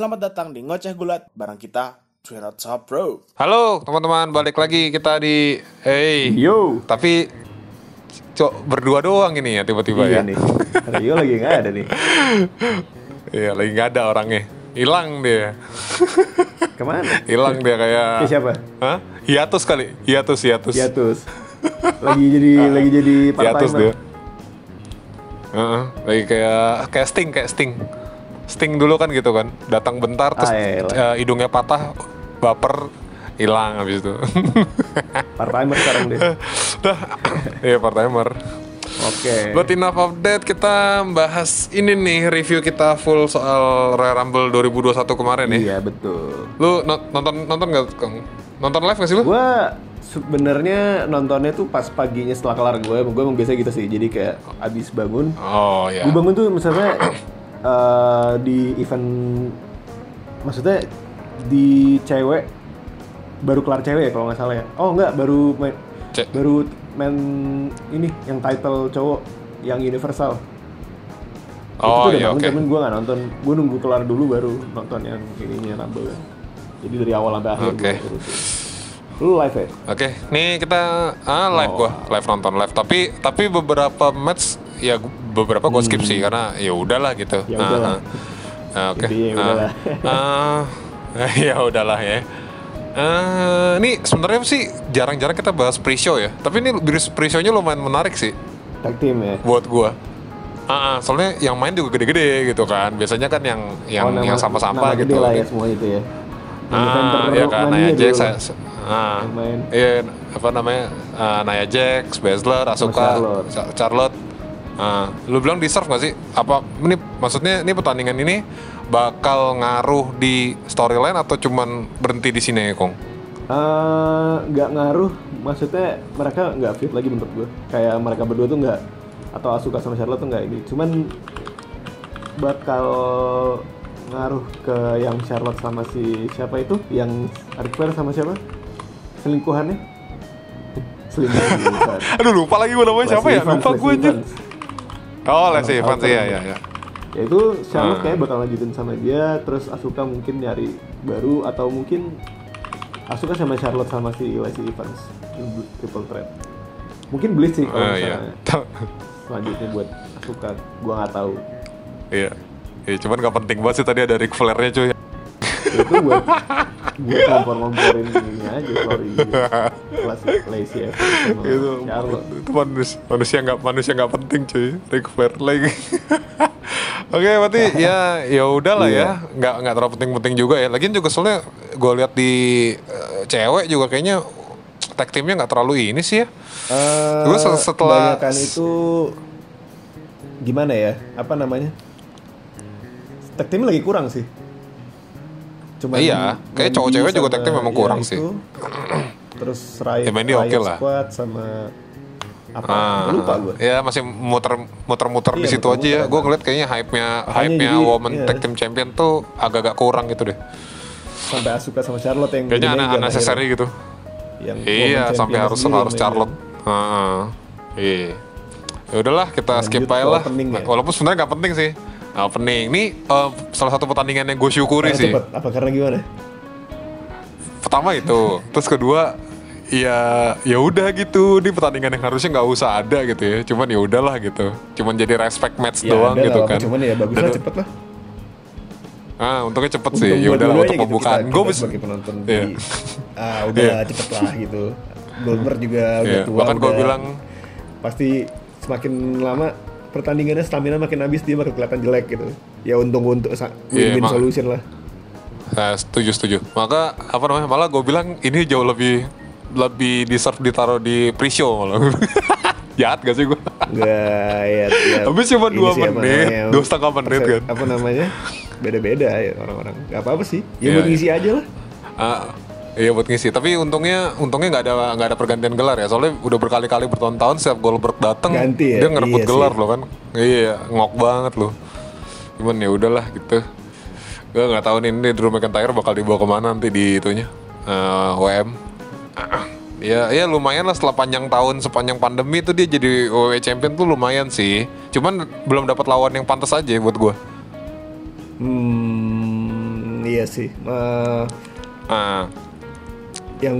Selamat datang di Ngoceh Gulat barang kita Trina Top Bro. Halo teman-teman, balik lagi kita di Hey. Yo. Tapi cok berdua doang ini ya tiba-tiba Iya ya. nih. Rio lagi nggak ada nih. Iya, lagi nggak ada orangnya. Hilang dia. Ke mana? Hilang dia kayak Ke siapa? Hah? Hiatus kali. Hiatus, hiatus. Hiatus. Lagi jadi lagi jadi part Hiatus dia. Heeh, lagi kayak kayak Sting, kayak Sting. Dulu kan gitu kan. Datang bentar terus Ah, iya, iya. eh, hidungnya patah, baper hilang habis itu. Part timer sekarang deh. Dah. Iya, part timer. Oke. But enough of that, kita bahas ini nih review kita full soal Royal Rumble 2021 kemarin ya. Iya betul. Lu no- nonton nonton nggak Kang? Nonton live nggak sih lu? Gua sebenarnya nontonnya tuh pas paginya setelah kelar gue, gue emang biasa gitu sih. Jadi kayak abis bangun, Oh ya. gue bangun tuh misalnya eh, di event, maksudnya di cewek baru kelar cewek ya kalau nggak salah ya. Oh nggak, baru main, Cek. baru main ini yang title cowok yang universal. Oh itu iya oke. Cuman gue nggak nonton, gue nunggu kelar dulu baru nonton yang ininya Rumble. Jadi dari awal sampai akhir Oke. gue. Lu live ya? Oke, nih kita ah live gua, live nonton live. Tapi tapi beberapa match ya beberapa gua skip sih karena ya udahlah gitu. Hmm. Ya Ah, udahlah. ah. Ah, Oke. Intinya ya udahlah. ya udahlah ya. Ini sebenarnya sih jarang-jarang kita bahas pre-show ya. Tapi ini pre-show-nya lumayan menarik sih Tag team ya? buat gua. Ah, ah, soalnya yang main juga gede-gede gitu kan. Biasanya kan yang yang Oh, nama- yang sama-sama gitu. gede lah ya semua itu ya. Ah, center ya kan dulu Jax, saya- ah, iya apa namanya uh, Nia Jax, Baszler, Asuka, Charlotte. Cha- Charlotte. Ah, lu bilang deserve gak sih? Apa ini maksudnya ini pertandingan ini bakal ngaruh di storyline atau cuman berhenti di sini ya, Kong? Eh, nggak ngaruh, maksudnya mereka nggak fit lagi menurut gue. Kayak mereka berdua tuh nggak atau Asuka sama Charlotte tuh nggak ini. Cuman bakal ngaruh ke yang Charlotte sama si siapa itu? Yang Ric Flair sama siapa? Selingkuhannya? Selingkuhan. Aduh lupa lagi gue namanya siapa ya? Lupa gue aja. Oh, Orang Evans iya iya iya. Ya itu Charlotte Ah. kayak bakal lanjutin sama dia, terus Asuka mungkin nyari baru atau mungkin Asuka sama Charlotte sama si Leslie Evans triple threat. Mungkin Bliss sih kalau Oh, iya. misalnya selanjutnya buat Asuka, gua nggak tahu. Iya. Ya, cuman gak penting banget sih tadi ada Ric Flair-nya cuy. Itu buat buat ngompor-ngomporin ini aja sorry. Kelas Lacey Evans sama itu itu manusia manusia nggak manusia nggak penting cuy Ric Flair lagi oke berarti ya ya udahlah Iya. ya nggak nggak terlalu penting-penting juga ya lagian juga soalnya gue lihat di eh, cewek juga kayaknya tag timnya nggak terlalu ini sih ya Eh, Gua se- setelah- kebanyakan itu gimana ya? Apa namanya? Tag team lagi kurang sih. Cuma Iya, kayak cowok-cewek juga tag team memang kurang sih. Terus Riot, Ya, main dia Riot oke lah. Squad sama apa? Ah, lupa gue. ya masih muter muter-muter di Iya, situ aja ya gue ngeliat kayaknya hype-nya Makanya hype-nya jadi, woman iya. tag team champion tuh agak-agak kurang gitu deh Sampai Asuka sama Charlotte yang kayaknya gede-gede anak unnecessary gitu Yang Iya, sampai harus sendiri harus. Charlotte. Heeh. Iya. Ya udahlah, kita Lanjut skip aja lah. ya. Walaupun sebenarnya nggak penting sih. Opening. Ini eh, salah satu pertandingan yang gue syukuri Karena sih. cepet. Apa karena gimana? Pertama itu, terus kedua ya ya udah gitu di pertandingan yang harusnya nggak usah ada gitu ya cuman ya udahlah gitu cuman jadi respect match doang ada gitu lah, kan Cuman ya bagus lah cepet lah. ah untungnya cepet sih Untung ya buat udahlah dua-duanya untuk gitu, pembukaan gue bisa sebagai penonton Iya. jadi ah udah Iya. cepet lah gitu Goldberg juga udah Iya, tua bahkan gue udah bilang pasti semakin lama pertandingannya stamina makin habis dia bakal kelihatan jelek gitu ya untung untuk Iya, win-win emang. solution lah Nah, setuju setuju. Maka apa namanya? Malah gue bilang ini jauh lebih lebih deserve ditaruh di pre-show malah. Jahat gak sih gue? Enggak ya, ya Habis cuma dua menit, dua setengah menit kan. apa namanya beda-beda ya orang-orang Gak apa-apa sih ya Iya, buat iya. ngisi aja lah Ah, iya buat ngisi. Tapi untungnya untungnya nggak ada nggak ada pergantian gelar ya. Soalnya udah berkali-kali bertahun-tahun setiap Goldberg datang ya? dia ngerebut Iya gelar sih. loh kan. Iya, ngok banget loh. Cuman ya udahlah gitu. Gue nggak tahu nih ini Drew McIntyre bakal dibawa ke mana nanti di itunya eh, WM. Ya, ya lumayan lah setelah panjang tahun sepanjang pandemi itu dia jadi WWE Champion tuh lumayan sih. Cuman belum dapat lawan yang pantas aja buat gue. hmm Iya sih. Eh, Ah, yang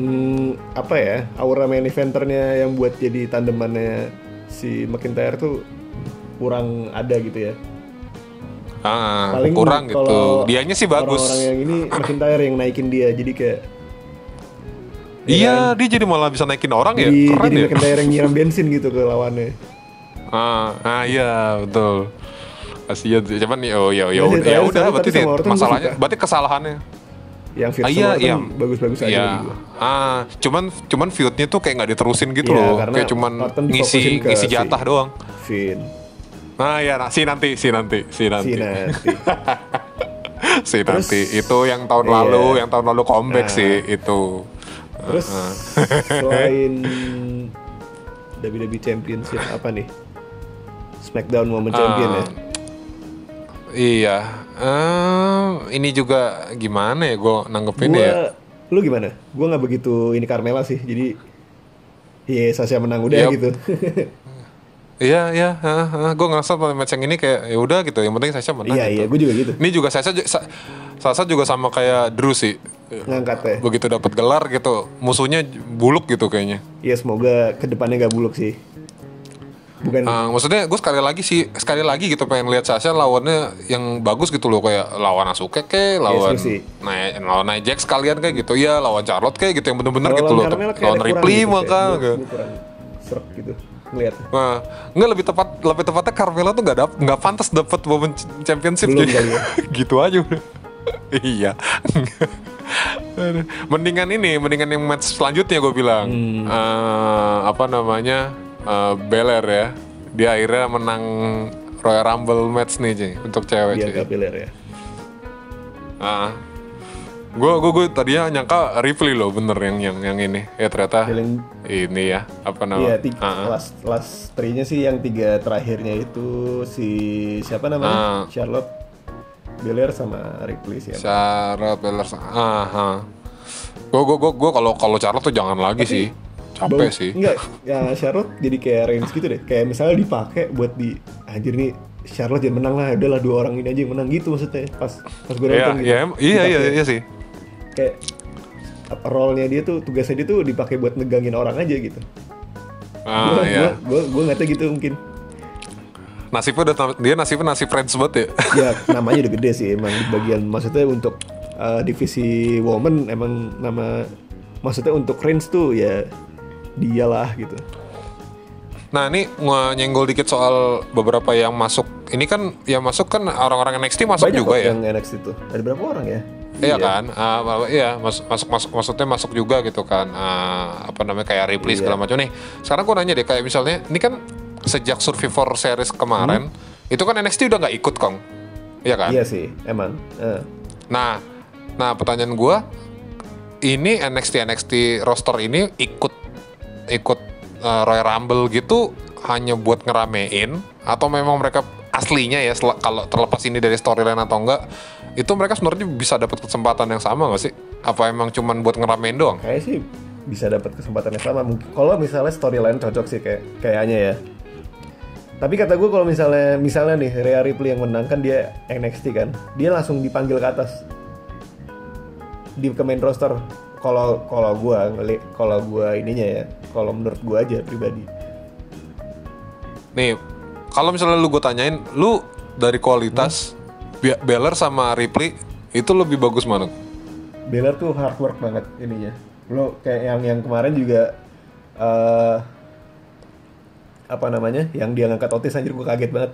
apa ya aura main eventernya yang buat jadi tandemannya si McIntyre tuh kurang ada gitu ya. ah, Paling kurang gitu. kalau Dianya sih bagus. Orang-orang yang ini McIntyre yang naikin dia jadi kayak Iya, dia jadi malah bisa naikin orang ya. jadi, Keren jadi ya. McIntyre yang nyiram bensin gitu ke lawannya. Ah, ah iya betul. Kasihan sih. Cuman ya oh ya ya ya udah berarti masalahnya berarti kesalahannya. Yang fit Ah, iya, Orton iya. bagus-bagus aja Iya. bagi gua. Ah, cuman cuman feudnya tuh kayak nggak diterusin gitu Iya, loh. Kayak cuman ngisi ngisi si- jatah doang. Finn. Nah, ya nah, si nanti, si nanti, si nanti. Si nanti. si Terus- nanti. Itu yang tahun Iya. lalu, yang tahun lalu comeback Nah. sih itu. Terus selain WWE Championship apa nih? SmackDown Women Champion ya. Ah, Iya. Eh, ini juga gimana ya gue nanggepin ya? lu gimana? Gua nggak begitu ini Carmela sih. Jadi Iya, Sasha menang udah Yup. gitu. Iya, iya, gue ngerasa pada match yang ini kayak ya udah gitu. Yang penting Sasha menang. iya, gitu. iya, gue juga gitu. Ini juga Sasha, Sa- Sasha juga sama kayak Drew sih. Ngangkat ya. Begitu dapat gelar gitu, musuhnya buluk gitu kayaknya. Iya, semoga ke depannya gak buluk sih. Bukan Ah, maksudnya gue sekali lagi sih, sekali lagi gitu pengen lihat Sasha lawannya yang bagus gitu loh kayak lawan Asuka kayak lawan setuju sih. Nia, lawan Nia Jax sekalian kayak gitu ya lawan Charlotte kayak gitu yang bener-bener Kalau gitu loh lawan kayak lawan Ripley gitu, kayak gua kurang serak gitu ngeliat. Nah, nggak lebih tepat lebih tepatnya Carmella tuh nggak dap nggak pantas dapat women championship Belum jadi ya. gitu aja udah. iya. Mendingan ini, mendingan yang match selanjutnya gue bilang Hmm. Eh, apa namanya uh, Belair ya. Dia akhirnya menang Royal Rumble match nih Ci, untuk cewek. Gak pilar ya. Ah. Gue gue gue tadinya nyangka Ripley loh bener yang yang yang ini. Ya ternyata Feeling- ini ya apa nama? Iya, tiga, Ah, ah. last last three-nya sih yang tiga terakhirnya itu si siapa namanya? Ah. Charlotte Belair sama Ripley sih. Charlotte Belair ah ah. Gue gue gue gue kalau kalau Charlotte tuh jangan lagi sih. Capek Bau- sih. Enggak, ya Charlotte jadi kayak Reigns gitu deh. Kayak misalnya dipakai buat di anjir nih Charlotte jangan menang lah, udahlah dua orang ini aja yang menang gitu maksudnya. Pas pas gue Iya, nonton gitu. iya, em- iya, iya, iya sih. Kayak role-nya dia tuh tugasnya dia tuh dipakai buat negangin orang aja gitu. Ah, iya. gua, gua, gua ngeliatnya gitu mungkin. Nasibnya udah dia nasibnya nasib friends banget ya. ya namanya udah gede sih emang di bagian maksudnya untuk uh, divisi woman emang nama maksudnya untuk Reigns tuh ya dialah gitu Nah ini nyenggol dikit soal beberapa yang masuk. Ini kan yang masuk kan orang-orang NXT masuk banyak juga ya. yang NXT itu ada berapa orang ya Iya kan, Ah, iya masuk masuk masuk maksudnya masuk juga gitu kan, Ah, apa namanya kayak Ripley Iya. segala macam nih. Sekarang gue nanya deh kayak misalnya, ini kan sejak Survivor Series kemarin, itu kan NXT udah nggak ikut kong, iya kan? Hmm? iya sih emang Eh, Nah, nah pertanyaan gue, ini NXT NXT roster ini ikut ikut uh, Royal Rumble gitu hanya buat ngeramein? Atau memang mereka aslinya ya kalau terlepas ini dari storyline atau enggak itu mereka sebenarnya bisa dapat kesempatan yang sama nggak sih? Apa emang cuman buat ngeramein doang? kayaknya sih bisa dapat kesempatan yang sama. Kalau misalnya storyline cocok sih kayak kayaknya ya. Tapi kata gue kalau misalnya misalnya nih Rhea Ripley yang menang kan dia NXT kan dia langsung dipanggil ke atas. Di ke main roster kalau kalau gue ngeli kalau gue ininya ya kalau menurut gue aja pribadi. Nih, kalau misalnya lu gue tanyain, lu dari kualitas Be- Beller sama Ripley itu lebih bagus mana? Belair tuh hard work banget ininya. Lo kayak yang yang kemarin juga eh apa namanya yang dia ngangkat otis anjir gue kaget banget.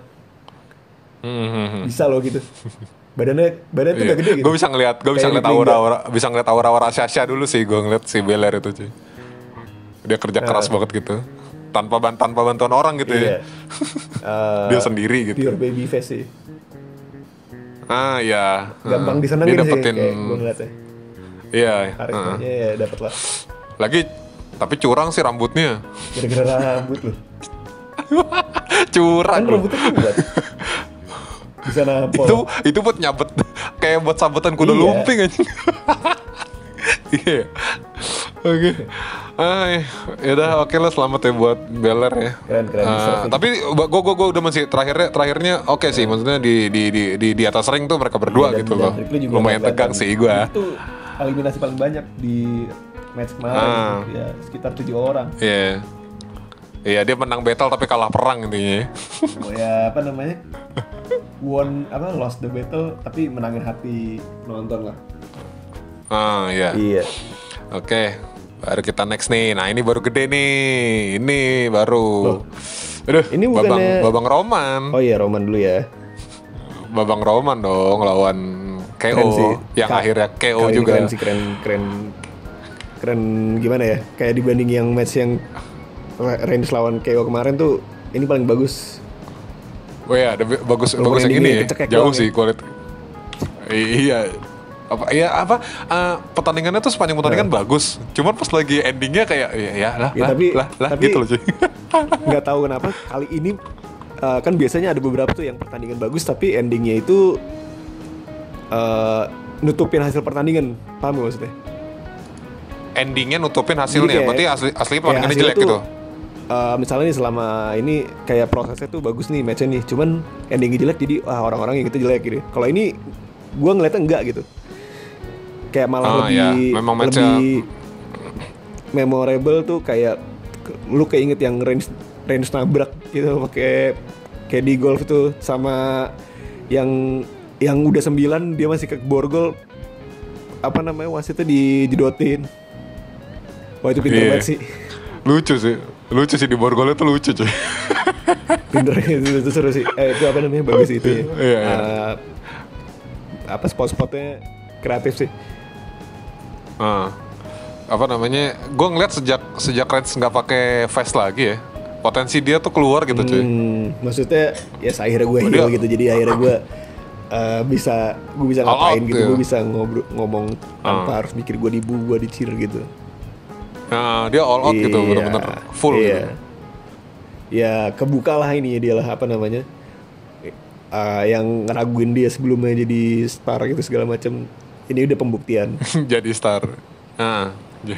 Hmm, bisa loh gitu badannya badannya tuh gak gede gitu Gue Iya. bisa ngeliat, gue bisa ngeliat aura-aura, bisa ngeliat aura-aura Sasha dulu sih, gue ngeliat si Belair itu cuy. Dia kerja keras banget gitu, tanpa ban tanpa bantuan orang gitu iya ya. Eh, Dia sendiri gitu. pure baby face sih Ah iya. gampang Heeh. disenengin Dia sih dapetin, kayak gue ngeliatnya iya. karismanya ya dapet lah Lagi, tapi curang sih rambutnya. gara-gara rambut loh curang kan rambutnya bisa nampol Itu itu buat nyabet kayak buat sabetan kuda Iya. lumping aja. Iya. Oke. Ya udah oke lah selamat ya buat Beller ya. Keren, keren. Deserving. tapi gue gue gue udah masih terakhirnya terakhirnya oke sih maksudnya di di di di, di atas ring tuh mereka berdua Dan- gitu loh. Lumayan tegang sih gue. Itu eliminasi paling banyak di match kemarin. Ah. Ya, sekitar tujuh orang. Iya. Iya dia menang battle tapi kalah perang intinya. Oh, ya apa namanya? Won apa lost the battle tapi menangin hati penonton lah. Ah iya. Iya. Oke, baru kita next nih. Nah ini baru gede nih. Ini baru. Aduh, ini Babang, bukannya- Babang Roman. Oh iya Roman dulu ya. Babang Roman dong lawan Keren sih. KO yang Ka- akhirnya KO kali ini juga. Keren sih keren keren keren gimana ya? Kayak dibanding yang match yang Ra- Reigns lawan KO kemarin tuh ini paling bagus. Oh iya, ada bagus Walaupun bagus yang ini ya. Jauh sih ya. kualitas. Iya. Apa ya apa eh, pertandingannya tuh sepanjang pertandingan bagus. Cuman pas lagi endingnya kayak ya, ya lah, Ya, lah, tapi- lah, lah tapi- gitu loh cuy. nggak tahu kenapa kali ini uh, kan biasanya ada beberapa tuh yang pertandingan bagus tapi endingnya itu uh, nutupin hasil pertandingan paham gak maksudnya endingnya nutupin hasilnya. Kayak- Berarti asli asli pertandingannya hasilnya jelek tuh, gitu. Uh, misalnya nih selama ini kayak prosesnya tuh bagus nih matchnya nih cuman endingnya jelek jadi wah orang-orang yang itu jelek gitu kalau ini gua ngeliatnya enggak gitu kayak malah Ah, iya. lebih Memang matchnya- lebih memorable tuh kayak lu keinget yang range range nabrak gitu pakai kayak di golf tuh sama yang yang udah sembilan dia masih ke borgol apa namanya wasitnya dijedotin wah itu pinter Iya. banget sih Lucu sih. Lucu sih di borgolnya tuh lucu cuy. pinter itu, itu seru sih eh, itu apa namanya bagus itu ya Iya, iya. Eh, apa spot-spotnya kreatif sih Ah. apa namanya? Gue ngeliat sejak sejak Reds nggak pakai face lagi ya. Potensi dia tuh keluar gitu cuy. Hmm, maksudnya ya akhirnya gue heal gitu jadi akhirnya gue eh, bisa gue bisa ngapain out gitu ya. gue bisa ngobrol ngomong tanpa Ah. harus mikir gue dibu gue dicir gitu Nah, dia all out gitu, Iya, bener-bener full iya. gitu. ya kebuka lah ini ya dia lah apa namanya Eh, yang ngeraguin dia sebelumnya jadi star gitu segala macam ini udah pembuktian Jadi star. Nah,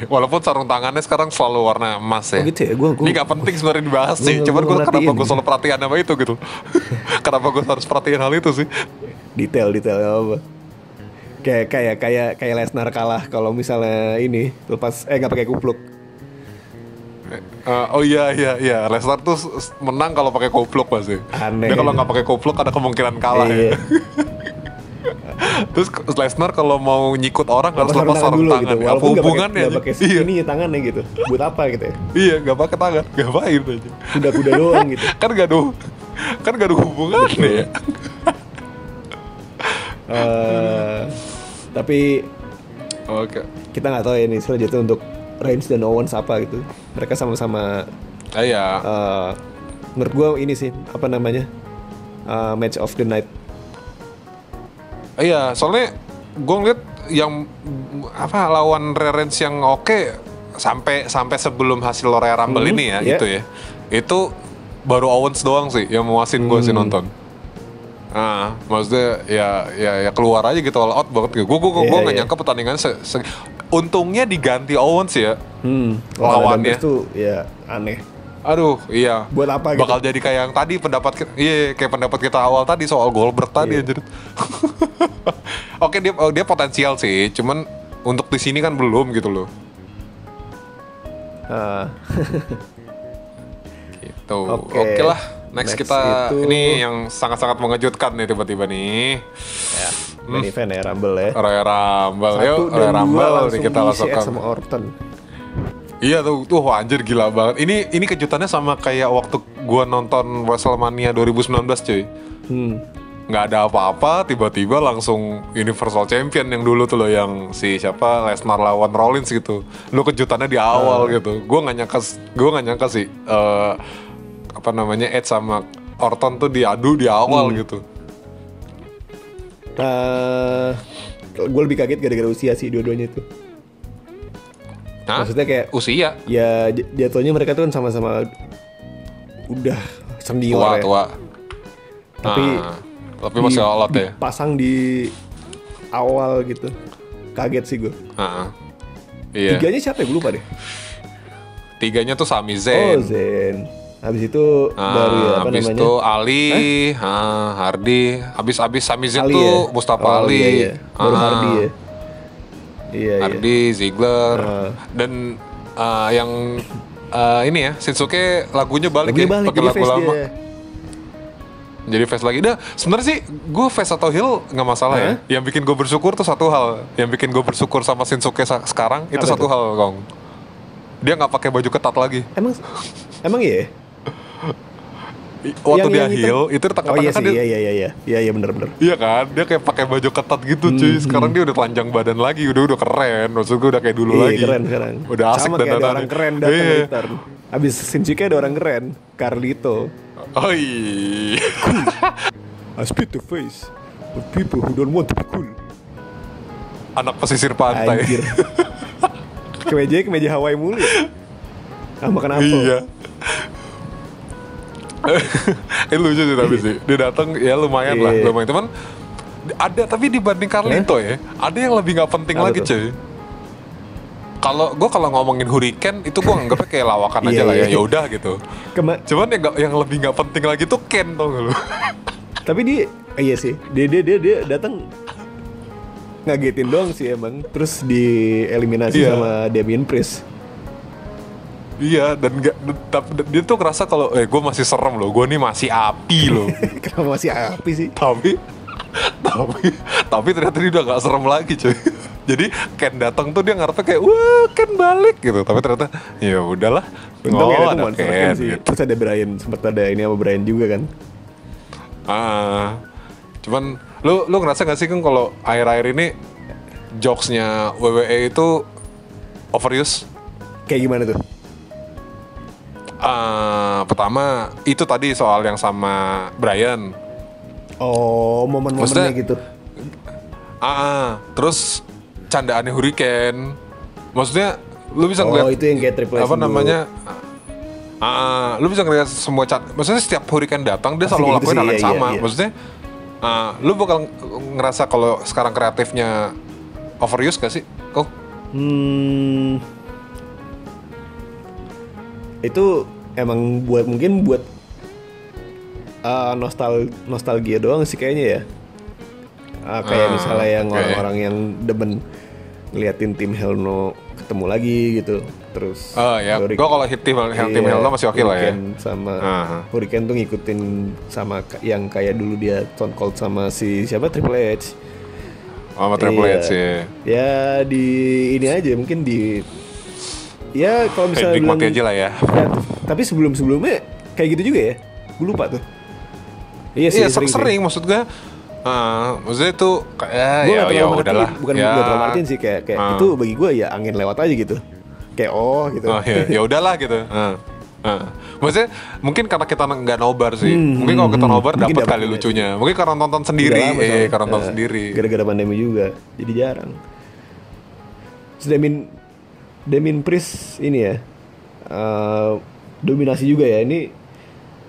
walaupun sarung tangannya sekarang selalu warna emas ya. Oh gitu ya? Gua- gua- Ini gak penting sebenarnya dibahas Gua- sih. gua- Cuman gua gue kenapa gue gitu. selalu perhatian sama itu gitu. kenapa gue harus perhatiin hal itu sih? detail detail apa kayak kayak kayak kayak Lesnar kalah kalau misalnya ini lepas eh nggak pakai kupluk Eh, oh iya iya iya, Lesnar tuh menang kalau pakai koplok pasti. Aneh. Dia kalau nggak pakai koplok ada kemungkinan kalah Iya. ya. Terus Lesnar kalau mau nyikut orang harus lepas sarung tangan. gitu Apa pakai hubungannya? nggak pakai iya, ini tangannya gitu buat apa gitu ya iya, nggak pakai tangan, ngapain aja. kuda-kuda doang gitu Kan gak ada, kan gak ada hubungannya ya. Eh, tapi Oke. kita nggak tahu ya ini selanjutnya untuk Reigns dan Owens apa gitu mereka sama-sama Ah, iya. eh, menurut gue ini sih apa namanya eh, match of the night Iya, soalnya gue ngeliat yang apa lawan Reigns yang oke sampai sampai sebelum hasil Royal Rumble Mhm, ini ya iya. itu ya. Itu baru Owens doang sih yang memuasin gue Hmm. sih nonton. Ah, maksudnya ya ya ya keluar aja gitu all out banget gitu. Gue gue gue Iya, nggak iya. nyangka pertandingan se, se- untungnya diganti Owens ya. hmm, Lawannya. Tuh ya aneh Aduh, iya. Buat apa gitu? Bakal jadi kayak yang tadi pendapat kita, iya kayak pendapat kita awal tadi soal Goldberg tadi Iya. anjir. Oke dia oh, dia potensial sih, cuman untuk di sini kan belum gitu loh. Eh, Gitu. Oke. Oke lah, next, Next kita itu- ini yang sangat-sangat mengejutkan nih tiba-tiba nih. ya, main event ya Rumble ya Royal Rumble, yuk Satu Royal dan dua Rumble nih kita langsung ke- sama Orton Iya tuh, tuh wah, anjir gila banget. Ini ini kejutannya sama kayak waktu gua nonton WrestleMania 2019 cuy. hmm. nggak ada apa-apa tiba-tiba langsung Universal Champion yang dulu tuh loh yang si siapa Lesnar lawan Rollins gitu lu kejutannya di awal gitu gue nggak nyangka gue nggak nyangka sih eh, apa namanya Edge sama Orton tuh diadu di awal gitu Eh, gue lebih kaget gara-gara usia sih dua-duanya itu Hah? Maksudnya kayak usia ya jatuhnya mereka tuh kan sama-sama udah tua senior ya. tua Tapi Nah, tapi masih alot ya Pasang di awal gitu. Kaget sih gue. Heeh. Iya. Tiganya siapa ya? Gue lupa deh. Tiganya tuh Sami Oh, Zayn. Habis itu Ah, baru ya apa habis namanya? itu Ali, ah, Hardy, habis habis Sami Zayn Ali tuh ya? Mustafa Oh, Ali, Iya, iya. Baru Ah, Hardy ya. Iya, iya. Hardy, Ziggler, Ah. dan ah, yang ah, ini ya Shinsuke lagunya balik Lagunya ya, balik pakai jadi lagu lama. dia. Jadi face lagi. Dah, sebenarnya sih gue face atau heel nggak masalah ya. Yang bikin gue bersyukur tuh satu hal. Yang bikin gue bersyukur sama Shinsuke sekarang itu Apa satu itu? hal, Kong. Dia nggak pakai baju ketat lagi. Emang emang iya? Waktu Yang- dia yang heel, itu di tengah-tengah Oh iya kan sih, dia iya iya iya iya. Iya benar benar. Iya kan, dia kayak pakai baju ketat gitu cuy. Sekarang dia udah telanjang badan lagi, udah udah keren. Maksud gue udah kayak dulu Iya lagi. keren sekarang. Udah asik Sama dan kayak ada orang keren datang Iya. Turn. Abis Shinsuke ada orang keren, Carlito. Oh iya. I spit the face of people who don't want to be cool. Anak pesisir pantai. Anjir. kemeja kemeja Hawaii mulu. ya? Ah makan apel. iya. eh lucu sih tapi sih. Dia datang ya lumayan lah, Iya. lumayan. Cuman ada tapi dibanding Carlito ya, ada yang lebih nggak penting Apa lagi tuh? cuy. Kalau gue kalau ngomongin Hurricane itu gue anggapnya kayak lawakan aja Iya, lah ya, iya. ya udah gitu. Kema- Cuman yang yang lebih nggak penting lagi tuh Ken tau gak lu? tapi dia iya sih. Dia dia dia, dia datang ngagetin doang sih emang. Terus dieliminasi sama Damien Priest. Iya dan gak, tapi dia tuh ngerasa kalau eh gue masih serem loh, gue nih masih api loh. Kenapa masih api sih? tapi tapi tapi ternyata dia udah gak serem lagi cuy. Jadi Ken datang tuh dia ngarepnya kayak wah Ken balik gitu. Tapi ternyata ya udahlah. Untung oh, ya ada Ken kan sih. gitu. Terus ada Brian, sempat ada ini sama Brian juga kan. Ah, cuman lu lu ngerasa gak sih kan kalau akhir-akhir ini jokesnya WWE itu overuse? Kayak gimana tuh? Ah, pertama itu tadi soal yang sama Brian. Oh, momen-momennya gitu. Ah, terus candaannya Hurricane. Maksudnya lu bisa Oh, ngeliat itu yang kayak Triple apa namanya? Ah, lu bisa ngeliat semua cat. Maksudnya setiap Hurricane datang dia Pasti selalu kayak gitu ngelakuin hal yang iya, sama. iya, iya. Maksudnya ah, lu bakal ngerasa kalau sekarang kreatifnya overuse gak sih? Kok Hmm, itu emang buat mungkin buat uh, nostal nostalgia doang sih kayaknya ya. Uh, kayak Ah, misalnya yang orang-orang yang demen ngeliatin tim Hell No ketemu lagi gitu. Terus Oh ya, Hurricane- gue kalau hit tim, tim Iya, Hell No masih oke lah ya. Sama Aha. Hurricane tuh ngikutin sama yang kayak dulu dia Stone Cold sama si siapa Triple H. Sama Triple Iya. H ya. Ya di ini aja mungkin di ya kalau nikmati bilang aja lah ya. Ya, tapi sebelum sebelumnya kayak gitu juga ya. Gue lupa tuh. Iya sih Iya sering, sering, maksud gue. Ah, maksudnya itu kayak Gue ya, ya udahlah. bukan ya. gak terlalu ngertiin sih kayak kayak Ah. itu bagi gue ya angin lewat aja gitu. Kayak oh gitu. Oh ya, ya udahlah gitu. Ah. Ah. Maksudnya mungkin karena kita nggak nobar sih. Hmm, mungkin kalau kita hmm, nobar mungkin dapat kali lucunya. Mungkin karena nonton sendiri, lama eh karena nonton Eh, sendiri. Gara-gara pandemi juga, jadi jarang. Terus Demin Demin Priest ini ya eh, dominasi juga ya ini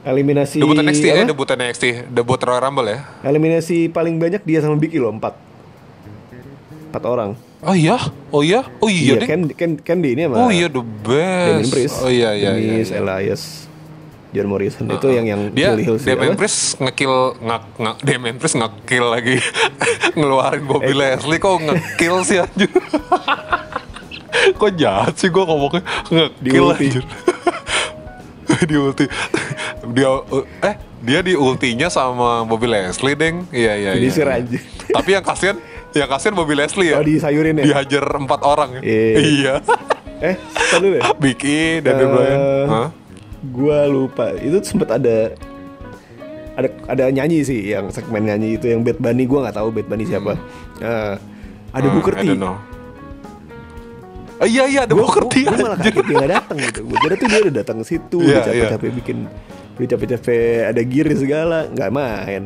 eliminasi Debut NXT ya, apa? debut NXT, debut Royal Rumble ya. eliminasi paling banyak dia sama Big E loh empat empat orang Oh iya, oh iya, oh iya, deh. kan kan kan di ini sama Oh iya the best. Priest Oh iya iya. iya, Demis, iya. Elias John Morrison itu yang yang dia Hills ya, Damien apa? Priest ngekill ngak ngak Damien Priest ngekill lagi ngeluarin Bobby Eh. Leslie kok ngekill sih anjir kok jahat sih gue ngomongnya? Ngekill ulti. anjir. Di ulti. Dia uh, eh dia di ultinya sama Bobby Leslie deng. Iya iya iya. Finisher anjir. tapi yang kasihan yang kasihan Bobby Leslie ya. Oh, disayurin ya? dihajar empat orang ya. Iya. iya. Eh tadi deh. Big E dan Eh, Bryan Hah? gua lupa. Itu sempet ada ada ada nyanyi sih yang segmen nyanyi itu yang Bad Bunny. Gua nggak tahu Bad Bunny siapa. Eh, ada Hmm, Booker T Ah, iya iya ada Booker T gua malah kaget dia nggak datang gitu gue kira tuh dia udah datang ke situ Iya, udah capek-capek bikin udah capek-capek ada gear segala nggak main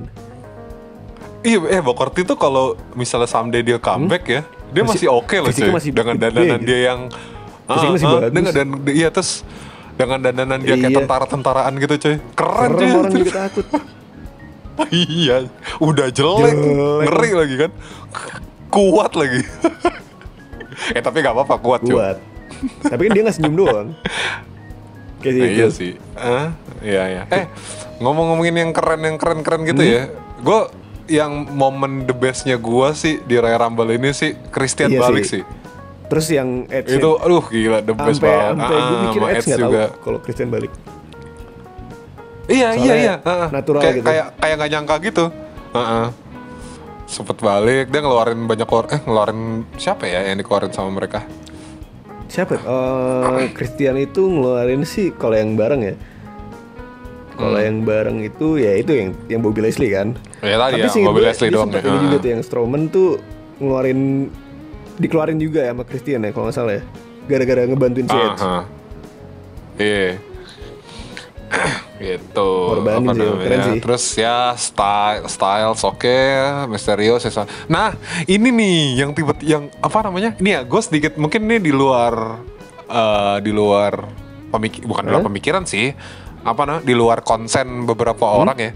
Iya, eh Booker T tuh kalau misalnya someday dia comeback ya, dia masih, Masih- oke loh fisiknya cuy. masih dengan dandanan gitu. dia yang Fisiknya masih dengan dan iya terus dengan dandanan dia kayak Iya. tentara-tentaraan gitu cuy. Keren, Keren cuy. orang juga takut iya, udah jelek, Jelek. ngeri lagi kan. Kuat lagi. eh tapi gak apa-apa kuat cuy. kuat tapi kan dia nggak senyum doang kayak Nah, gitu iya sih. Ah, iya iya. Eh, ngomong-ngomongin yang keren yang keren-keren gitu ya. Gue yang momen the bestnya gue sih di Royal Rumble ini sih Christian Iya balik sih. sih. terus yang Edge Itu aduh gila the best sampai banget. gue Ah, mikir sama Edge nggak tahu juga. kalau Christian balik Iya iya Soalnya iya. Ah, natural kayak, gitu. Kayak kayak nggak nyangka gitu. Heeh. Sempet balik dia ngeluarin banyak keluar eh ngeluarin siapa ya yang dikeluarin sama mereka? siapa Eh Christian itu ngeluarin sih kalau yang bareng ya kalau Hmm. yang bareng itu ya itu yang yang Bobby Leslie kan Ya tadi ya, seingat Bobby gue, Leslie doang ya. ini juga Ah. tuh yang Strowman tuh ngeluarin dikeluarin juga ya sama Christian ya kalau nggak salah ya gara-gara ngebantuin si Edge. Iya. Gitu. Korbanin apa sih, namanya. sih. Terus ya style styles oke, misterius ya. Nah, ini nih yang tiba yang apa namanya? Ini ya, gue sedikit mungkin ini di luar eh, di luar pemik bukan di luar pemikiran sih. Apa nah? Di luar konsen beberapa orang ya.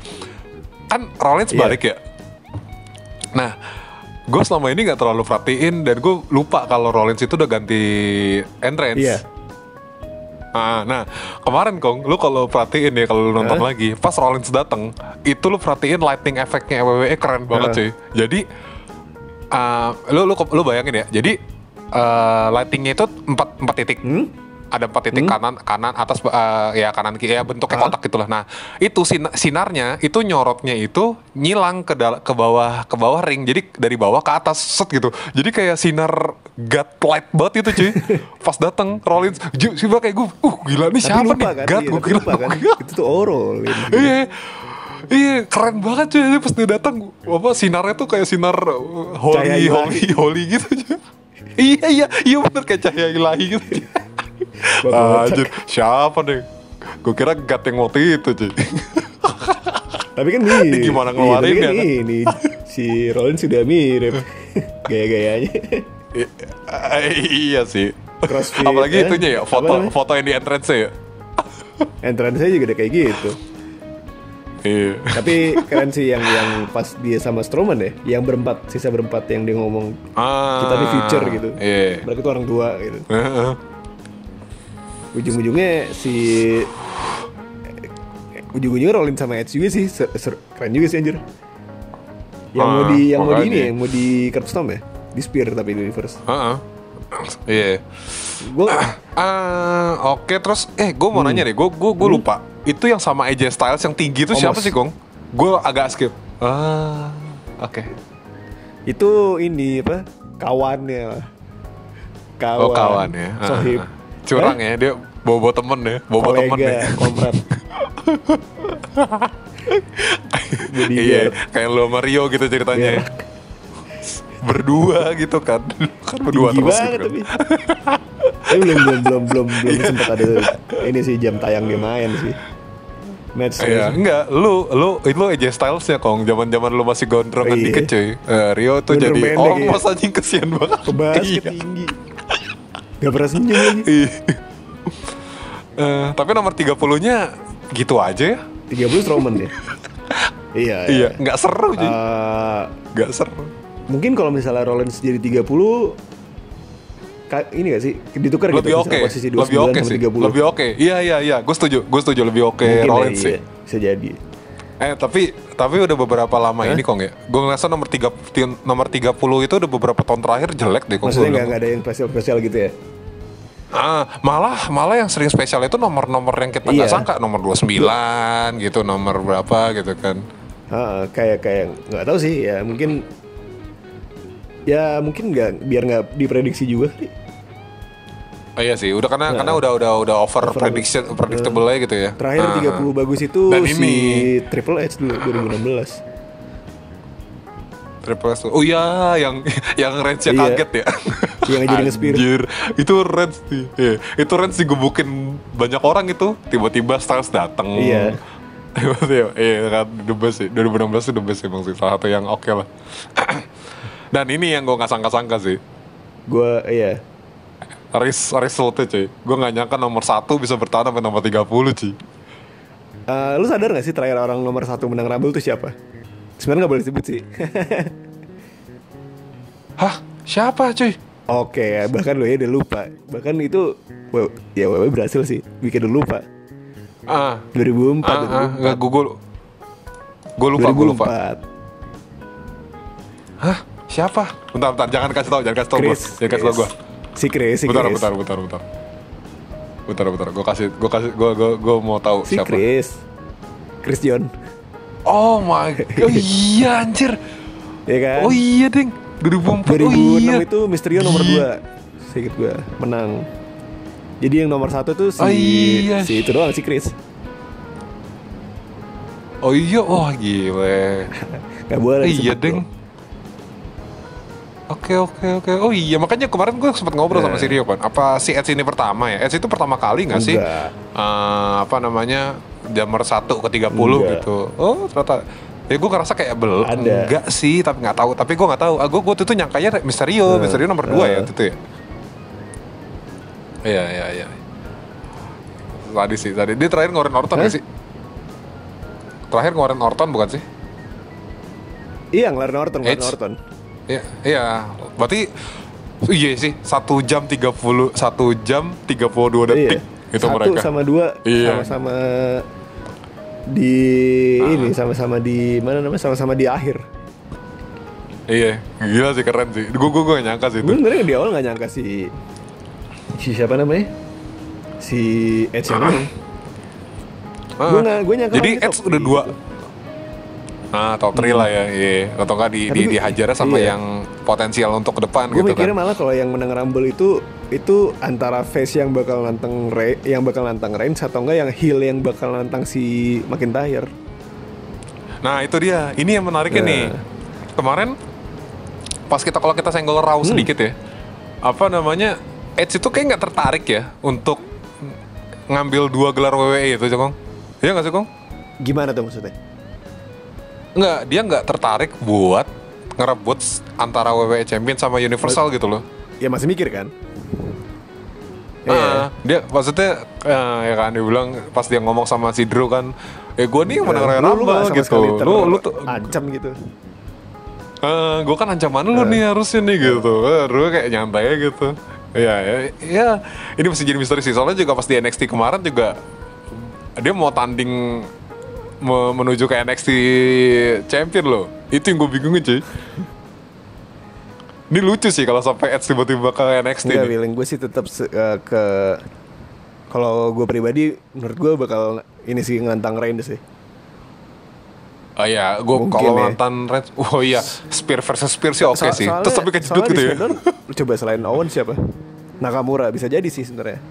Kan Rollins Iya. balik ya. Nah, gue selama ini nggak terlalu perhatiin dan gue lupa kalau Rollins itu udah ganti entrance. Iya. Ah, nah kemarin kong, lu kalau perhatiin ya kalau lu nonton Hah? lagi, pas Rollins datang, itu lu perhatiin lighting efeknya WWE keren banget Hah? cuy. Jadi, ah, lu lu lu bayangin ya. Jadi eh, lightingnya itu empat empat titik. Hmm? Ada empat titik kanan kanan atas eh, ya kanan kiri ya bentuknya Hah? kotak gitulah. Nah itu sin- sinarnya itu nyorotnya itu nyilang ke ke bawah ke bawah ring. Jadi dari bawah ke atas set gitu. Jadi kayak sinar god light banget itu cuy. Pas datang Rollins, sih kayak gue, uh gila nih siapa lupa nih? kan, God, iya, gue lupa kan. Itu tuh Oro. Lin. Iya. Iya, keren banget cuy. Pas dia datang, apa sinarnya tuh kayak sinar uh, Cahaya holy, ilahi. holy, holy gitu. cuy. iya, iya, iya bener kayak cahaya ilahi gitu. Bakal Anjir, siapa nih? Gue kira God yang waktu itu cuy. Tapi kan nih. Gimana iya, ngeluarin tapi ya, kan kan? ini si Rollins sudah mirip gaya-gayanya. iya sih. Crossfit, Apalagi eh? itunya ya, Apa foto namanya? foto yang di entrance ya. Entrance juga udah kayak gitu. Iya. Tapi keren sih yang yang pas dia sama Strowman ya, yang berempat, sisa berempat yang dia ngomong Ah, kita nih future gitu. Iya. Mereka tuh orang tua gitu. Heeh. Ujung-ujungnya si ujung-ujungnya Rollins sama Edge juga sih ser- ser- keren juga sih anjir. Yang mau Ah, di yang mau di ini ya, yang mau di curb stomp ya, di spear tapi di reverse. Heeh. Iya. Gue Ah, oke terus eh gue mau nanya deh, gue gue gue lupa. Itu yang sama AJ Styles yang tinggi itu siapa Omos. sih, Gong? Gue agak skip. Ah, oke. itu ini apa kawannya. Kawan. Oh, kawan ya. Ah, Sohib. ah. Curang ya, dia bawa-bawa temen ya, bawa-bawa temen ya. Jadi Iya, kayak lo sama Rio gitu ceritanya. Iya. ya. Berdua gitu kan. kan berdua tinggi terus banget gitu. tapi. Tapi belum belum belum belum belum sempat ada ini sih jam tayang dia main sih. Match Iya, enggak, lu lu itu AJ Styles ya kong, zaman-zaman lu masih gondrongan Iya. dikit cuy. Eh, Rio tuh Gondrong jadi pendek, orang iya. anjing kesian banget. Kebasket Iya. tinggi. Gak pernah senyum lagi. Iya. Eh, tapi nomor 30-nya gitu aja ya. 30 Strowman ya. iya. Iya, nggak seru cuy. Eh, Nggak seru. mungkin kalau misalnya Rollins jadi 30 ka- ini gak sih ditukar gitu Lebih oke. misalnya posisi 29 Lebih oke sama sih. 30. Lebih oke. Iya, iya, iya. Gue setuju. Gue setuju lebih oke Mungkin ya, Rollins iya. sih. Bisa jadi. Eh tapi tapi udah beberapa lama ini kong ya. Gue ngerasa nomor tiga ti- nomor 30 itu udah beberapa tahun terakhir jelek deh kong. Maksudnya nggak ada yang spesial-spesial gitu ya? Ah, malah malah yang sering spesial itu nomor-nomor yang kita nggak Iya. sangka nomor 29 gitu, nomor berapa gitu kan. Ha, kayak kayak nggak tahu sih ya mungkin ya mungkin nggak biar nggak diprediksi juga kali. Oh iya sih, udah karena karena udah udah udah over, Over- prediction predictable aja gitu ya. Terakhir Ah. 30 bagus itu Dan si ini. Triple H dulu 2016. Triple S tuh. Oh iya, yang yang range-nya Iya. kaget ya. Yang jadi nge-spear. Anjir, itu range sih. Iya, itu range digebukin banyak orang itu. Tiba-tiba Styles datang. Iya. Tiba-tiba, iya kan, the best sih. 2016 itu the best emang sih. Salah satu yang oke lah. Dan ini yang gue gak sangka-sangka sih. Gue iya. Res resultnya cuy. Gue gak nyangka nomor satu bisa bertahan sampai nomor 30 cuy. Eh, lu sadar gak sih terakhir orang nomor satu menang Rumble itu siapa? Sebenarnya nggak boleh disebut sih. Hah? Siapa cuy? Oke, bahkan lo ya udah lupa. Bahkan itu well, ya WWE berhasil sih bikin lo lupa. Ah, 2004, ah, ah, enggak gue gue gue lupa, gue lupa. 2004. Hah? Siapa? Bentar, bentar, jangan kasih tau, jangan kasih tau gue, Chris, jangan kasih tau gue. Si Chris, si Chris. bentar, bentar, bentar. Bentar, bentar, gue kasih, gue kasih, gue gue gue mau tahu Si siapa. Chris. Chris John. Oh my, god, oh, iya anjir. Ya kan? Oh iya ding, 2004. 2006 oh iya. itu Mysterio nomor Gila. 2 Sedikit gue menang Jadi yang nomor satu tuh si Oh iya. Si itu doang si Chris Oh iya, wah gile. Gak boleh iya disebut deng. Oke oke oke. Oh iya makanya kemarin gue sempat ngobrol sama Nah. si Rio kan. Apa si Edge ini pertama ya? Edge itu pertama kali nggak sih? Eh, apa namanya jammer 1 ke 30 Enggak. gitu. Oh ternyata ya gue ngerasa kayak bel Ada. enggak sih tapi nggak tahu tapi gue nggak tahu ah, gue gue tuh nyangkanya Misterio Nah, Misterio nomor 2 ya nah. waktu itu ya iya iya iya tadi sih tadi dia terakhir ngeluarin Orton nggak sih terakhir ngeluarin Orton bukan sih Iya ngelarin Orton ngelarin Edge. Orton Iya, iya. Berarti iya sih, satu jam 30 satu jam 32 detik Iya itu Satu mereka. sama dua Iya. Sama-sama Di Ah. Ini sama-sama di Mana namanya Sama-sama di akhir Iya, gila sih keren sih. Gue gue gue gak nyangka sih itu. Gue sebenernya di awal gak nyangka si Si siapa namanya Si Edge yang menang Ah, Gue nggak- gue nyangka Jadi top udah dua. gitu. Nah, top 3 lah ya, iya. Atau enggak di, Tapi di gue- dihajarnya sama iya. yang potensial untuk ke depan Gue gitu mikirnya kan. malah kalau yang menang Rumble itu itu antara face yang bakal nantang Re yang bakal nantang Reigns atau enggak yang heel yang bakal nantang si McIntyre. Nah, itu dia. Ini yang menariknya Nah. nih. Kemarin pas kita kalau kita senggol Raw Hmm. sedikit ya. Apa namanya? Edge itu kayak nggak tertarik ya untuk ngambil dua gelar WWE itu, Kong. Iya nggak sih, Kong? Gimana tuh maksudnya? Nggak, dia nggak tertarik buat ngerebut antara WWE Champion sama Universal gitu loh. Ya masih mikir kan? Iya. Ah, dia maksudnya eh, ya kan dia bilang pas dia ngomong sama si Drew kan, eh gue nih yang menang Royal Lu- lu Rumble gitu. Lu lu tuh ancam gitu. eh gue kan ancaman lu nih harusnya nih gitu. Eh, Drew kayak nyantai gitu. Iya, ya, ya, ini masih jadi misteri sih. Soalnya juga pas di NXT kemarin juga dia mau tanding menuju ke NXT Champion loh. Itu yang gue bingungin cuy. Ini lucu sih kalau sampai Edge tiba-tiba ke NXT Enggak, nih. feeling gue sih tetap se- eh, ke kalau gue pribadi menurut gue bakal ini sih nantang Reigns sih. Oh iya, gue kalau ya. mantan Red, oh iya, Spear versus Spear sih oke So- sih. Terus tapi kejedut gitu ya. Coba selain Owen siapa? Nakamura bisa jadi sih sebenarnya.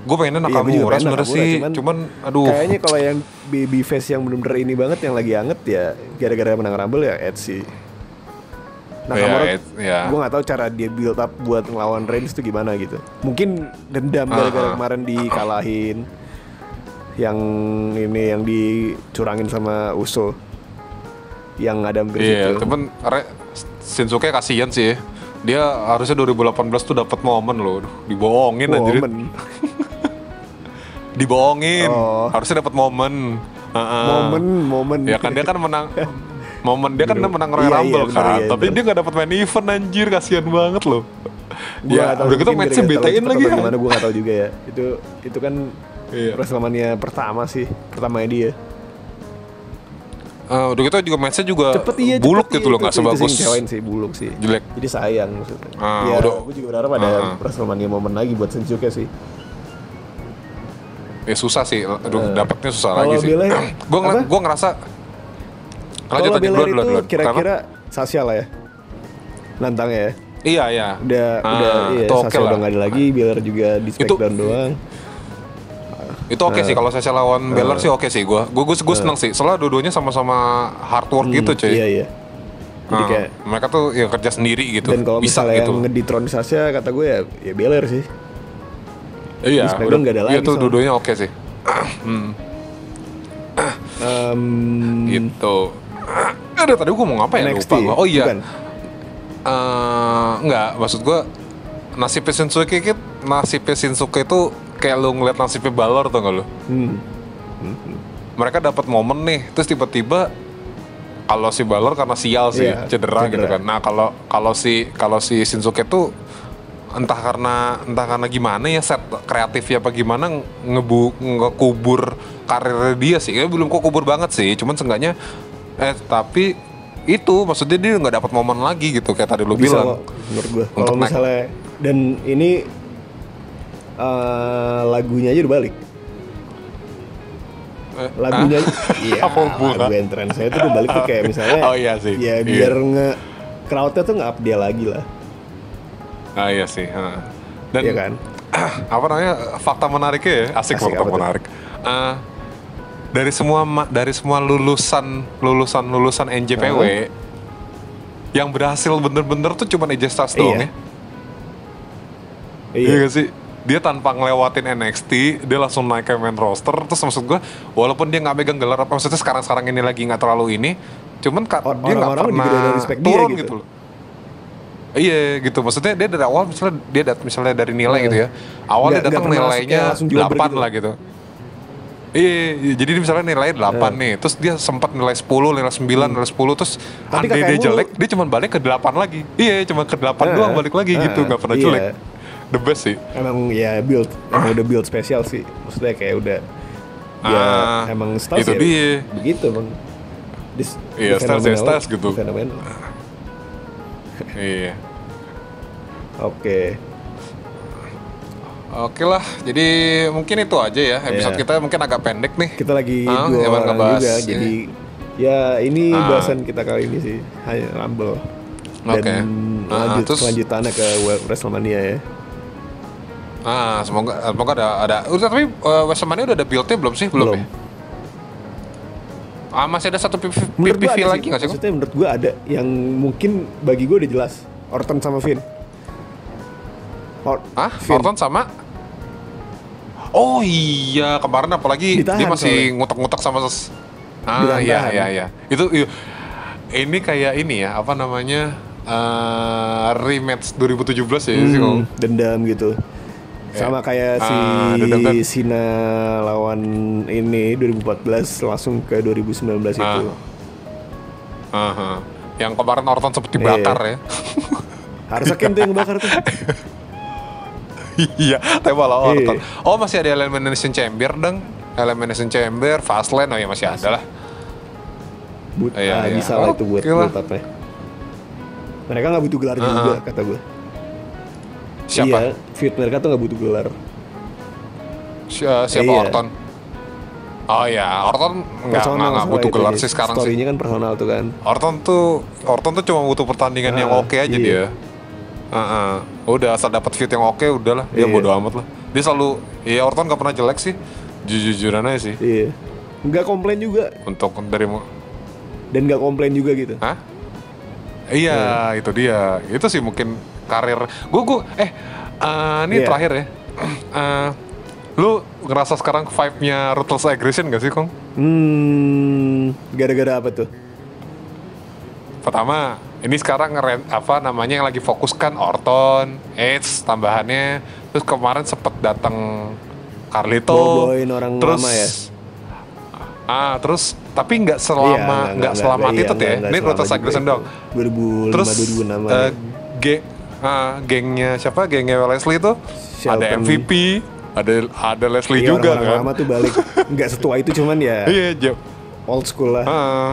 Gue pengennya Iya, Nakamura sebenarnya Nakamura, sih, cuman cuman, aduh. Kayaknya kalau yang baby face yang bener-bener ini banget yang lagi anget ya gara-gara menang Rumble ya Edge sih. Nakamura, Iya, Edge, iya. gue nggak tahu cara dia build up buat ngelawan Reigns itu gimana gitu. Mungkin dendam Ah, ah. gara-gara kemarin dikalahin, yang ini yang dicurangin sama Uso, yang ada hampir Iya, situ. cuman Re, Shinsuke kasihan sih. Dia harusnya 2018 tuh dapat momen loh, dibohongin anjir. Dibohongin. Oh. Harusnya dapat momen. Heeh. momen, momen. Ya kan dia kan menang momen dia kan menang Royal Iya, iya, Rumble bener, kan, iya, tapi bener. dia gak dapat main event anjir, kasihan banget loh. Gua ya, nggak udah gitu matchnya betain lagi kan. atau Gimana gue gak tahu juga ya. Itu itu kan Iya. Wrestlemania pertama sih, pertamanya dia. Ah, udah gitu juga matchnya juga Cepet iya, buluk cepet, gitu loh, itu- nggak sebagus sih buluk sih. jelek. Jadi sayang maksudnya. Ah, ya, udah- gue juga berharap ada ah. Wrestlemania momen lagi buat Shinsuke sih. Ya susah sih, aduh dapetnya susah Kalau lagi sih. Gue gue ngerasa lanjut Kalau lanjut duluan itu duluan kira-kira Sasha lah ya. Nantangnya ya. Iya iya. Udah Ah, udah iya, itu lah. udah gak ada lagi, Belair juga di Itu- Smackdown doang. Itu oke sih kalau saya lawan Beller sih oke sih gue. Gue gue seneng sih. Soalnya dua-duanya sama-sama hard work gitu cuy. Iya iya. Jadi Ah, kayak mereka tuh ya kerja sendiri gitu. dan kalau Bisa misalnya gitu. yang ngeditron Sasha kata gue ya ya Belair sih. Iya, di Smackdown nggak ada Iya lagi soalnya. dua-duanya oke sih. Hmm, Em, gitu. Aduh tadi gue mau ngapain ya? NXT, Lupa gue. Oh iya. bukan? Eh, enggak, maksud gue nasibnya Shinsuke itu nasibnya Shinsuke itu kayak lu ngeliat nasibnya Balor tuh gak lu? Hmm. Mereka dapat momen nih, terus tiba-tiba kalau si Balor karena sial sih Iya, cedera, gitu cedera. kan. Nah kalau kalau si kalau si Shinsuke tuh entah karena entah karena gimana ya set kreatifnya apa gimana ngebu ngekubur karir dia sih. Ya, belum kok kubur banget sih, cuman seenggaknya eh tapi itu maksudnya dia nggak dapat momen lagi gitu kayak tadi lu bisa bilang. kok menurut kalau misalnya dan ini eh, lagunya aja udah balik Eh, lagunya ah? iya lagu entrance saya tuh udah balik tuh kayak misalnya Oh, iya sih. ya Iya. biar nge crowdnya tuh nge up dia lagi lah Ah iya sih. ha. Dan Iya kan? apa namanya fakta menariknya ya? Asik, Asik, fakta menarik. Eh, dari semua dari semua lulusan lulusan lulusan NJPW yang berhasil bener-bener tuh cuma AJ Styles Iya. doang ya. Iya. Iya gak sih? Dia tanpa ngelewatin NXT dia langsung naik ke main roster. Terus maksud gue walaupun dia nggak megang gelar apa maksudnya sekarang sekarang ini lagi nggak terlalu ini cuman Or- dia nggak pernah respect dia turun gitu. gitu loh Iya gitu, maksudnya dia dari awal misalnya dia dat misalnya dari nilai Iya. gitu ya, awal dia datang nilainya 8 gitu. lah gitu. Iya, iya, jadi misalnya nilai 8 nih, terus dia sempat nilai 10, nilai 9, nilai 10, terus Hmm. Tapi andai dia jelek, dia cuma balik ke 8 lagi. Iya, cuma ke 8 Ah, doang balik lagi gitu, ah, nggak pernah iya. jelek. The best sih. emang ya build emang udah build spesial sih maksudnya kayak udah ya Ah, emang Styles itu ya dia. begitu emang Iya, Styles ya, Styles gitu. fenomenal. Iya. oke Oke lah, jadi mungkin itu aja ya episode Iya. kita mungkin agak pendek nih. kita lagi Ah, dua orang ngebahas juga ini. jadi ya ini Ah. bahasan kita kali ini sih hanya Rumble dan Oke. Ah, lanjut terus- kelanjutannya ke WrestleMania ya Ah, semoga semoga ada ada. Udah tapi uh, WrestleMania udah ada build-nya belum sih? Belum. Belum. ya? Ah, masih ada satu PPV, menurut lagi sih. nggak sih? Maksudnya menurut gua ada yang mungkin bagi gua udah jelas Orton sama Finn Or Hah? Finn. Orton sama? Oh iya, kemarin apalagi Ditahan dia masih ngutak-ngutak sama ses... Ah iya iya iya. Itu iya. ini kayak ini ya, apa namanya? eh rematch 2017 ya sih Hmm, Kong? dendam gitu sama kayak si Ah, dendam dan- Sina lawan ini 2014 langsung ke 2019 itu Ah. Aha. Yang kemarin Orton seperti bakar ya. harusnya Ken tuh yang bakar tuh Iya, tema lah Orton. Iya. Oh masih ada Elimination Chamber dong. Elimination Chamber, Fastlane, oh ya masih ada lah. But, Iya, ah, iya. bisa lah itu buat lah. build up-nya. mereka nggak butuh gelar Ah, juga ah. kata gue Siapa? iya feud mereka tuh nggak butuh gelar Si- uh, siapa Iya. Orton? Oh ya, Orton nggak nggak butuh gelar sih sekarang sih. story-nya kan personal tuh kan Orton tuh Orton tuh cuma butuh pertandingan yang Ah, oke aja iya. dia. Heeh. Udah asal dapat fit yang oke udahlah. Dia Iya. bodo amat lah. Dia selalu ya Orton nggak pernah jelek sih. Jujur-jujuran aja sih. iya nggak komplain juga Untuk dari dan nggak komplain juga gitu Hah? Iya, itu dia. Itu sih mungkin karir. Gue gue eh eh, ini Iya. terakhir ya. Eh, lu ngerasa sekarang vibe-nya Ruthless Aggression gak sih, Kong? hmm gara-gara apa tuh Pertama, ini sekarang ngeren, apa namanya yang lagi fokuskan Orton, Edge tambahannya. Terus kemarin sempet datang Carlito. Boboin orang terus, lama ya? Ah, terus tapi nggak Iya, selama nggak selama iya, itu ya. nggak- nggak Ini selama Ruthless Aggression itu. dong. 2005 Terus 2006 eh, ya. Ah, gengnya siapa? Gengnya Leslie itu ada Shelton. MVP, ada ada Leslie Iya, juga orang-orang kan. lama tuh balik nggak setua itu cuman ya Iya, Jep. old school lah Ah.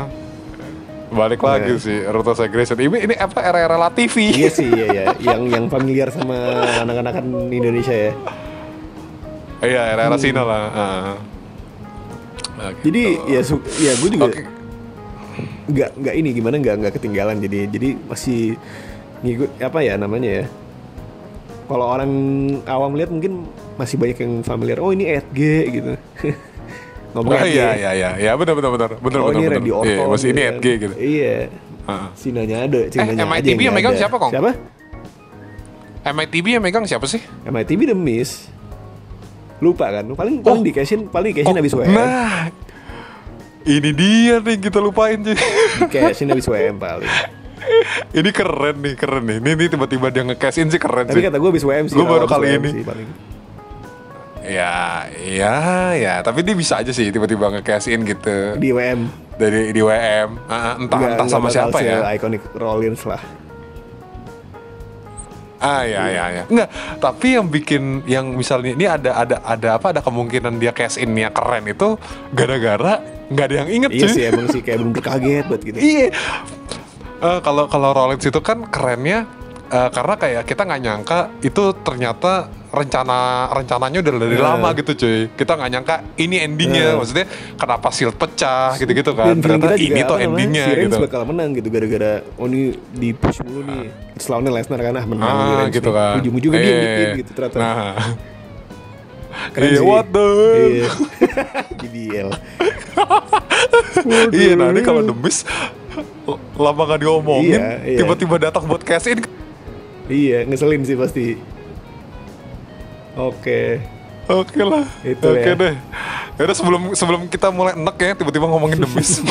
balik lagi Iya. sih Ruthless Aggression. Ini ini apa era-era La TV. iya sih iya ya yang yang familiar sama anak-anakan Indonesia ya Iya, era-era Cina lah. Ah. Nah, gitu. jadi ya su- ya gue juga nggak nggak ini gimana nggak nggak ketinggalan jadi jadi masih ngikut apa ya namanya ya kalau orang awam lihat mungkin masih banyak yang familiar oh ini Edg gitu ngomong Oh, iya iya iya iya benar benar benar benar oh benar ini benar. Orton Iya, masih ini. Edg gitu. iya Heeh. Sinanya ada Sinanya aja MITB yang megang siapa, Kong? siapa MITB yang megang siapa sih? MITB The Miss lupa kan paling paling di cashin paling di cashin Oh, habis WM Nah, ini dia nih kita lupain sih. di cashin habis WM paling ini keren nih, keren nih. Ini, ini tiba-tiba dia nge-cash in sih keren tapi sih. kata gue habis WM sih Gua baru kali WM ini. sih paling ya ya ya tapi dia bisa aja sih tiba-tiba nge-cash in gitu di WM. dari di WM Ah, entah Nggak- entah sama siapa ya Iconic Rollins lah. ah ya ya ya enggak tapi yang bikin yang misalnya ini ada ada ada apa ada kemungkinan dia cash innya keren itu gara-gara nggak ada yang inget Iya cuy. sih emang sih kayak bener kaget buat gitu. Iya. Eh, kalau kalau Rollins itu kan kerennya eh, karena kayak kita nggak nyangka itu ternyata rencana rencananya udah dari Eh. lama gitu cuy. Kita nggak nyangka ini endingnya. Eh. Maksudnya kenapa shield pecah gitu-gitu kan. Dan Ternyata ini tuh endingnya si Reigns gitu. bakal menang gitu gara-gara oh ini di push mulu nih. Terus lawannya Lesnar kan ah menang Ah gitu nih. kan. Ujung-ujungnya dia Eh, bikin gitu ternyata. Nah. Keren Iya, sih. what the? Iya. Iya, nah ini kalau demis lama gak diomongin, Iya, iya. tiba-tiba datang buat cash in. Iya, ngeselin sih pasti. Oke. Oke lah, Itu oke ya. deh. Yaudah sebelum sebelum kita mulai enek ya, tiba-tiba ngomongin demis.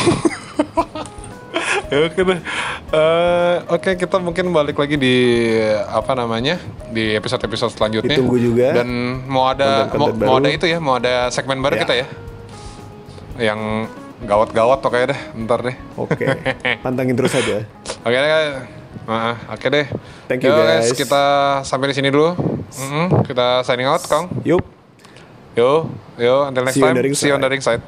ya oke deh. Eh, oke kita mungkin balik lagi di apa namanya di episode-episode selanjutnya. Ditunggu juga. Dan mau ada mau, Konten-konten mau baru. ada itu ya, mau ada segmen baru Ya. kita ya. Yang gawat-gawat pokoknya deh, ntar deh. Oke. Pantangin terus aja. Oke deh. Nah, oke deh. Thank you, Yo, guys. Kita sampai di sini dulu. Mm-mm, kita signing out, Kang. Yup. Yo, yo, until next See you on time. the ring See you on the ring side.